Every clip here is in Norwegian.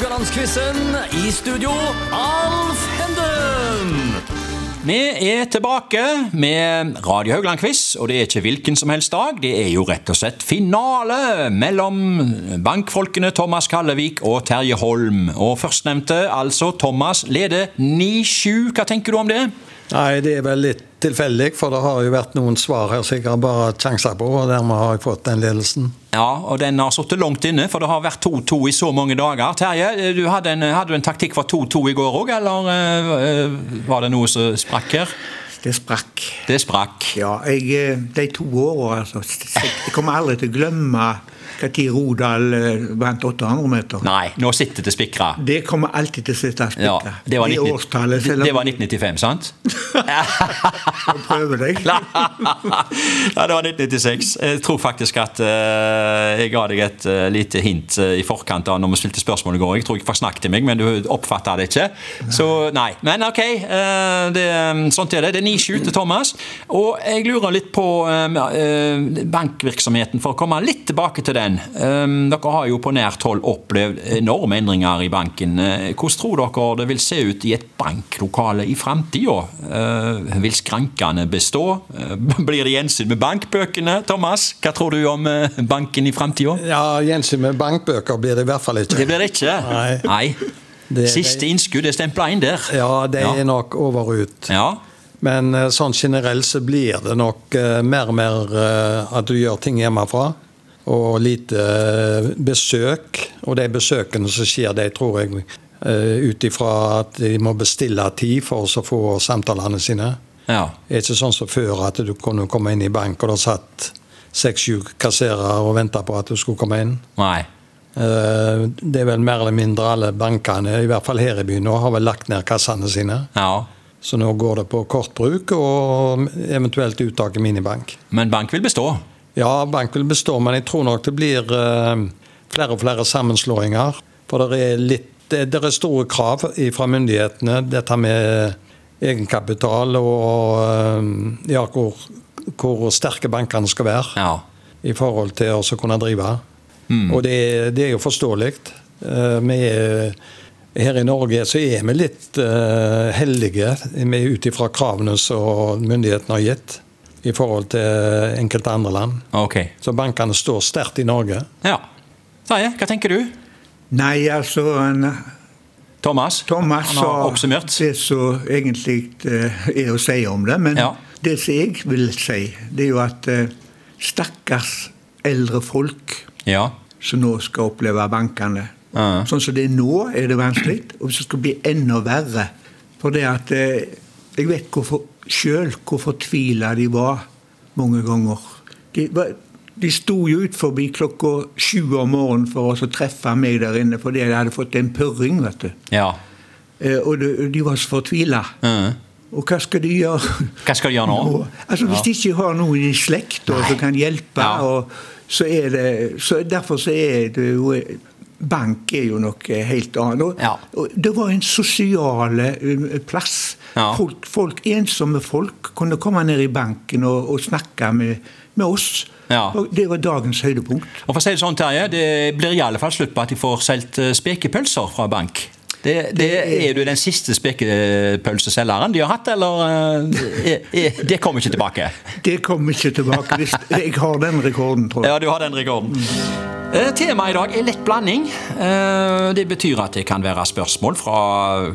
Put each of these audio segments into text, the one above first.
Haugalandsquizen. I studio, Alf Henden. Vi er tilbake med Radio Haugland-quiz, og det er ikke hvilken som helst dag. Det er jo rett og slett finale mellom bankfolkene Thomas Kallevik og Terje Holm. Og førstnevnte, altså Thomas, leder 9-7. Hva tenker du om det? Nei, det er vel litt tilfeldig, for det har jo vært noen svar her som jeg har bare sjanser på, og dermed har jeg fått den ledelsen. Ja, og den har sittet langt inne, for det har vært 2-2 i så mange dager. Terje, du hadde en, hadde du en taktikk for 2-2 i går òg, eller uh, var det noe som sprakk her? Det sprakk. Det sprakk. Ja, jeg, eh, de to åra, altså. Jeg kommer aldri til å glemme når Rodal eh, vant 800 meter. Nei, nå sitter det spikra. Det kommer alltid til å sitte spikra. Ja, det, var 19, årstallet. Det, det var 1995, sant? Prøver deg. ja, det var 1996. Jeg tror faktisk at uh, jeg ga deg et uh, lite hint uh, i forkant av når vi spilte spørsmål i går. Jeg tror ikke fikk snakket til meg, men du oppfatta det ikke. Så nei. Men ok, det, sånt er det. Det er 9-7 til Thomas. Og jeg lurer litt på bankvirksomheten, for å komme litt tilbake til den. Dere har jo på nært hold opplevd enorme endringer i banken. Hvordan tror dere det vil se ut i et banklokale i framtida? Vil skrankene bestå? Blir det gjensyn med bankbøkene? Thomas, hva tror du om banken i framtida? Ja, gjensyn med bankbøker blir det i hvert fall ikke. Det blir det ikke? Nei. Nei. Det, Siste innskudd er stempla inn der. Ja, det er nok over og ut. Ja. Men sånn generelt så blir det nok mer og mer at du gjør ting hjemmefra. Og lite besøk. Og de besøkene som skjer, de tror jeg ut ifra at de må bestille tid for å få samtalene sine. Ja. Det er ikke sånn som før at du kunne komme inn i bank, og det satt seks-sju kasserere og venta på at du skulle komme inn. Nei. Det er vel mer eller mindre alle bankene, i hvert fall her i byen, nå har vel lagt ned kassene sine. Ja. Så nå går det på kortbruk og eventuelt uttak i minibank. Men bank vil bestå? Ja, bank vil bestå, men jeg tror nok det blir flere og flere sammenslåinger. For det er, litt, det er store krav fra myndighetene, dette med egenkapital og ja, hvor, hvor sterke bankene skal være ja. i forhold til å kunne drive. Mm. Og det, det, er jo forståelig. Vi er, her i Norge så er vi litt uh, heldige ut ifra kravene som myndighetene har gitt i forhold til enkelte andre land. Okay. Så bankene står sterkt i Norge. Ja. Terje, hva tenker du? Nei, altså Thomas, Thomas han har oppsummert. Det som egentlig uh, er å si om det. Men ja. det som jeg vil si, det er jo at uh, stakkars eldre folk ja. som nå skal oppleve bankene. Uh. Sånn som det er nå, er det vanskelig. Og hvis det skal bli enda verre For det at eh, jeg vet hvorfor sjøl hvor fortvila de var mange ganger. De, de sto jo ut forbi klokka sju om morgenen for å treffe meg der inne fordi de hadde fått en purring. vet du. Ja. Eh, og de, de, var så fortvila. Mm. Og hva skal de gjøre? Hva skal de gjøre nå? nå? altså, Hvis de ikke har noen i slekta som kan hjelpe, Ja. og, så er det, så derfor så er det jo Bank er jo noe helt annet. Ja. det var en sosial eh, plass. Ja. Folk, folk, ensomme folk kunne komme ned i banken og, og snakke med, med oss. Ja. Og det var dagens høydepunkt. Og for å si det sånn, Terje, det blir i alle fall slutt på at de får solgt eh, spekepølser fra bank. Det, det er du den siste spekepølseselgeren de har hatt, eller eh, er, er, Det kommer ikke tilbake? Det kommer ikke tilbake. Hvis jeg har den rekorden, tror jeg. Ja, du har den rekorden. Eh, Temaet i dag er lett blanding. Eh, Det betyr at det kan være spørsmål fra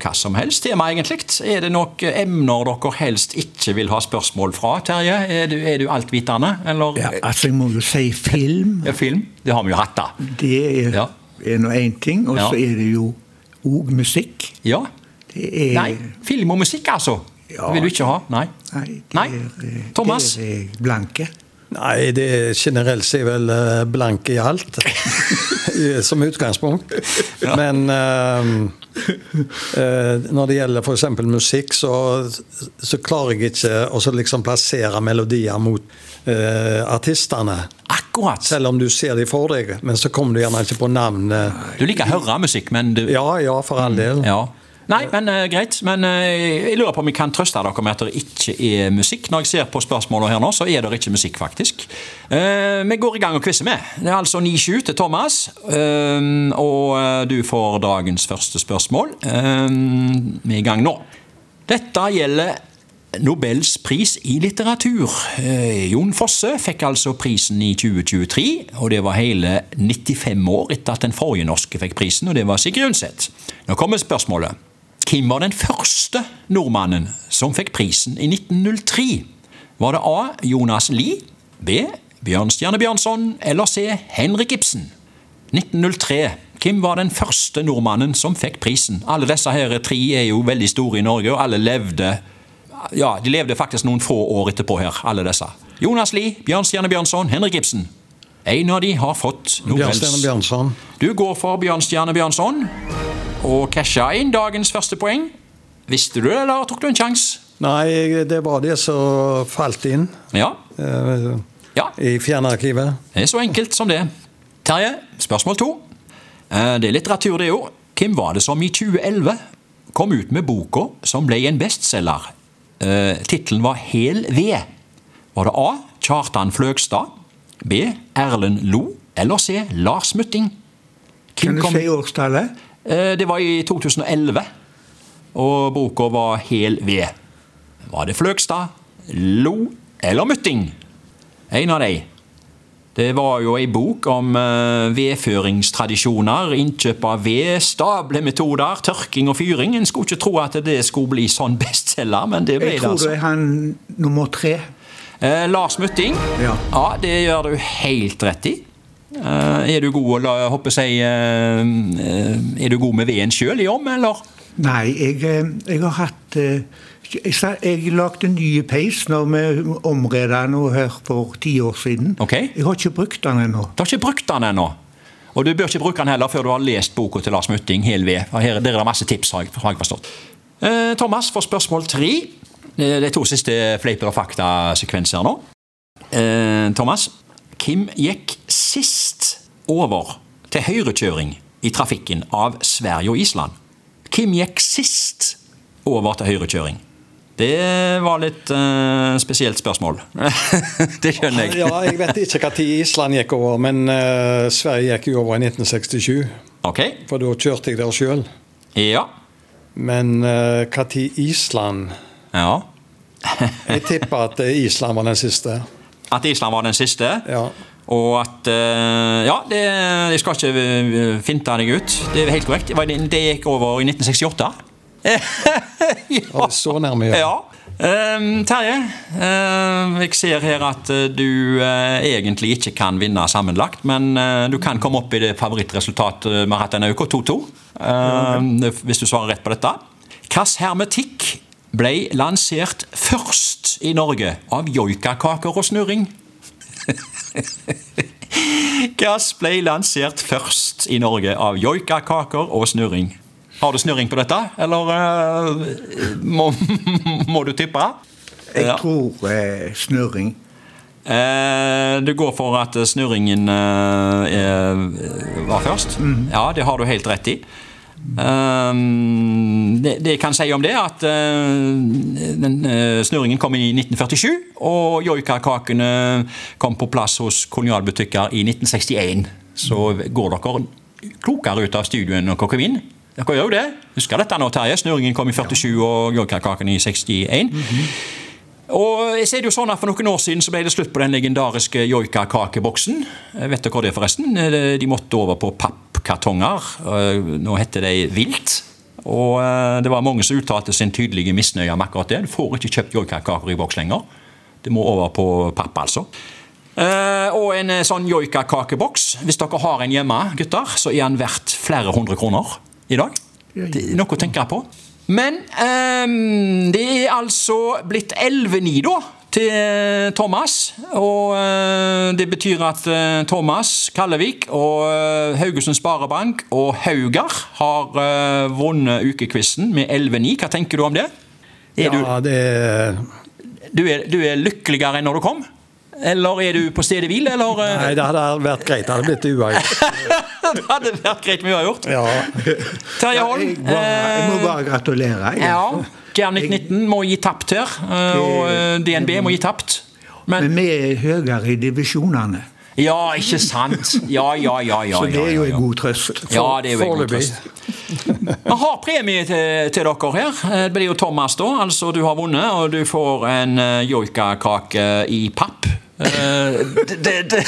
hva som helst tema, egentlig. Er det noen emner dere helst ikke vil ha spørsmål fra, Terje? Er du, er du altvitende, eller? Ja, altså, jeg må jo si film. Ja, film? Det har vi jo hatt, da. Det er, Ja. er nå én ting. Og så Ja. er det jo òg musikk. Ja. Det er Nei, film og musikk, altså. Ja. Vil du ikke ha? Nei. Nei, det Er, Nei. Thomas? Der er jeg blanke. Nei, det er generelt sett vel eh, blank i alt. Som utgangspunkt. Men uh, når det gjelder f.eks. musikk, så, så klarer jeg ikke å liksom plassere melodier mot uh, artistene. Akkurat. Selv om du ser dem for deg, men så kommer du gjerne ikke på navnet. Du liker å høre musikk, men du Ja, ja, for all del. Ja. Nei, men uh, greit. Men uh, jeg lurer på om jeg kan trøste dere med at det ikke er musikk. Når jeg ser på spørsmålene her nå, så er det ikke musikk, faktisk. Uh, vi går i gang og quizer med. Det er altså 9-7 til Thomas. Og du får dagens første spørsmål. Vi er i gang nå. Dette gjelder Nobels pris i litteratur. Jon Fosse fikk altså prisen i 2023, og det var hele 95 år etter at den forrige norske fikk prisen, og det var Sigrid Undset. Nå kommer spørsmålet. Hvem var den første nordmannen som fikk prisen i 1903? Var det A. Jonas Lie, B. Bjørnstjerne Bjørnson eller C. Henrik Ibsen? 1903. Hvem var den første nordmannen som fikk prisen? Alle disse her tre er jo veldig store i Norge, og alle levde ja, de levde faktisk noen få år etterpå her, alle disse. Jonas Lie, Bjørnstjerne Bjørnson, Henrik Ibsen. En av de har fått Nobels Bjørnstjerne Bjørnson. Du går for Bjørnstjerne Bjørnson og casha inn dagens første poeng. Visste du det, eller tok du en sjanse? Nei, det var det som falt inn Ja. Uh, ja. i fjernarkivet. Det er så enkelt som det. Terje, spørsmål to. Uh, Det er litteratur, det òg. Hvem var det som i 2011 kom ut med boka som ble en bestselger? Uh, Tittelen var Hel ved. Var det A. Kjartan Fløgstad, B. Erlend Lo eller C. Lars Mutting? Kan du kom- si årstallet? Eh, Det var i 2011, og boka var Hel ved. Var det Fløgstad, Lo eller Mutting? En av de. Det var jo ei bok om eh, vedføringstradisjoner, innkjøp av ved, stablemetoder, tørking og fyring. En skulle ikke tro at det skulle bli sånn bestselger, men det ble det. Jeg tror altså. det er han nummer tre. Eh, Lars Mutting, Ja. det gjør du helt rett i. Eh, er du god å håper jeg, eh, Er du god med veden sjøl i om, eller? Nei, jeg, eh, jeg har hatt Jeg, jeg lagde en ny peis når vi omreda den her for ti år siden. Okay. Jeg har ikke brukt den ennå. Du har ikke brukt den ennå. Og du bør ikke bruke den heller før du har lest boka til Lars Mutting hel ved. Her der er det masse tips, har jeg, har jeg forstått. Eh, Thomas for spørsmål tre. Det er to siste fleiper og fakta-sekvenser nå. Eh, Thomas, hvem gikk sist over til høyrekjøring i trafikken av Sverige og Island? Hvem gikk sist over til høyrekjøring? Det var litt uh, spesielt spørsmål. det skjønner jeg. Ja, jeg vet ikke når Island gikk over, men uh, Sverige gikk jo over i 1967. Okay. For da kjørte jeg der sjøl. ja. Men når Island Ja. Jeg tipper at eh, Island var den siste. At Island var den siste. Ja. Og at eh, Ja, det, jeg skal ikke eh, finte deg ut. Det er helt korrekt. Det Det gikk over i 1968. Ja, så nærme, ja. Ehm, Terje, eh, jeg ser her at eh, du uh, egentlig ikke kan vinne sammenlagt, men uh, du kan komme opp i det favorittresultatet vi har hatt denne uka, 2-2. eh, hvis du svarer rett på dette. Hvilken hermetikk ble lansert først i Norge av joikakaker og snurring? Gass ble lansert først i Norge av joikakaker og snurring? Har du snurring på dette, eller uh, må, må du tippe? Jeg tror uh, snurring. Eh, du går for at snurringen eh, eh, var først? Ja, det har du helt rett i. Um, det, det jeg kan si om det, at uh, den, uh, snurringen kom i 1947, og joikakakene kom på plass hos kolonialbutikker i 1961. Så går dere klokere ut av studioet enn dere inn. Dere gjør jo det. Husker dette nå, Terje? Snurringen kom i 47, og joikakakene i 61. Og jeg ser det jo sånn at For noen år siden så ble det slutt på den legendariske joikakakeboksen. Eh, Vet dere hva det er, forresten? Eh, De måtte over på pappkartonger. Eh, Nå heter de Vilt. Og det var mange som uttalte sin tydelige misnøye med akkurat det. Du får ikke kjøpt joikakaker i boks lenger. Det må over på papp, altså. Og en sånn joikakakeboks, hvis dere har en hjemme, gutter, så er den verdt flere hundre kroner i dag. Det er noe å tenke på. Men um, det er altså blitt 11-9 da, til eh, Thomas. Og eh, det betyr at eh, Thomas Kallevik og Haugesund Sparebank og Haugar har vunnet ukequizen med 11-9. Hva tenker du om det? Er Ja, det er du, du, er, du er lykkeligere enn når du kom? Eller er du på stedet hvil, eller? eh? Nei, det hadde vært greit. Det hadde blitt uavgjort. det hadde vært greit med uavgjort. gjort. Ja. Terje Holm. Jeg, jeg må bare gratulere. jeg. eh, Ja. Gernik 19 må gi tapt her, eh, og eh, DNB må gi tapt. Men Men vi er høyere i divisjonene, Ja, ikke sant? Ja, ja, ja. ja, så det er jo en god trøst. Ja, det er jo en god trøst. Vi har premie til, til dere her. Eh, Det blir jo Thomas, da. Altså, du har vunnet, og du får en joikakake i papp. Eh, det, det.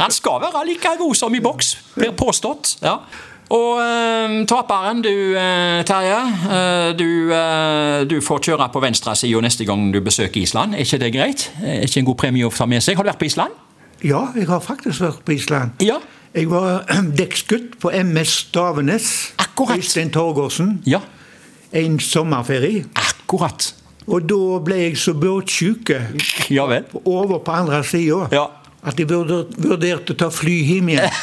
Han skal være like god som i boks, blir påstått. Ja. Og eh, taperen, du eh, Terje, eh, du, eh, du får kjøre på venstresida neste gang du besøker Island. Er ikke det greit? Er ikke en god premie å ta med seg? Har du vært på Island? Ja, jeg har faktisk vært på Island. Ja. Jeg var dekksgutt på MS Stavenes. Akkurat. Øystein Torgersen. Ja, En sommerferie. akkurat. Og da ble jeg så båtsjuk Ja over på andre sida Ja. at jeg vurderte å ta fly hjem igjen.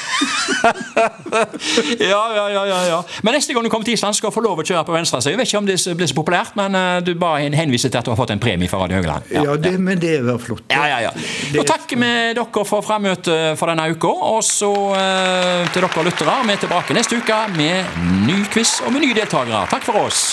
Ja, ja, ja, ja, ja. Men neste gang du kommer til Island, skal du få lov å kjøre på venstre side. Jeg vet ikke om det blir så populært, men eh, du bare henviser til at du har fått en premie fra Radio Høgland. Ja, det, Men det var flott. Ja, ja, ja. Da takker vi dere for frammøtet for denne uka. Og så eh, til dere lyttere, vi er tilbake neste uke med ny quiz og med nye deltakere. Takk for oss.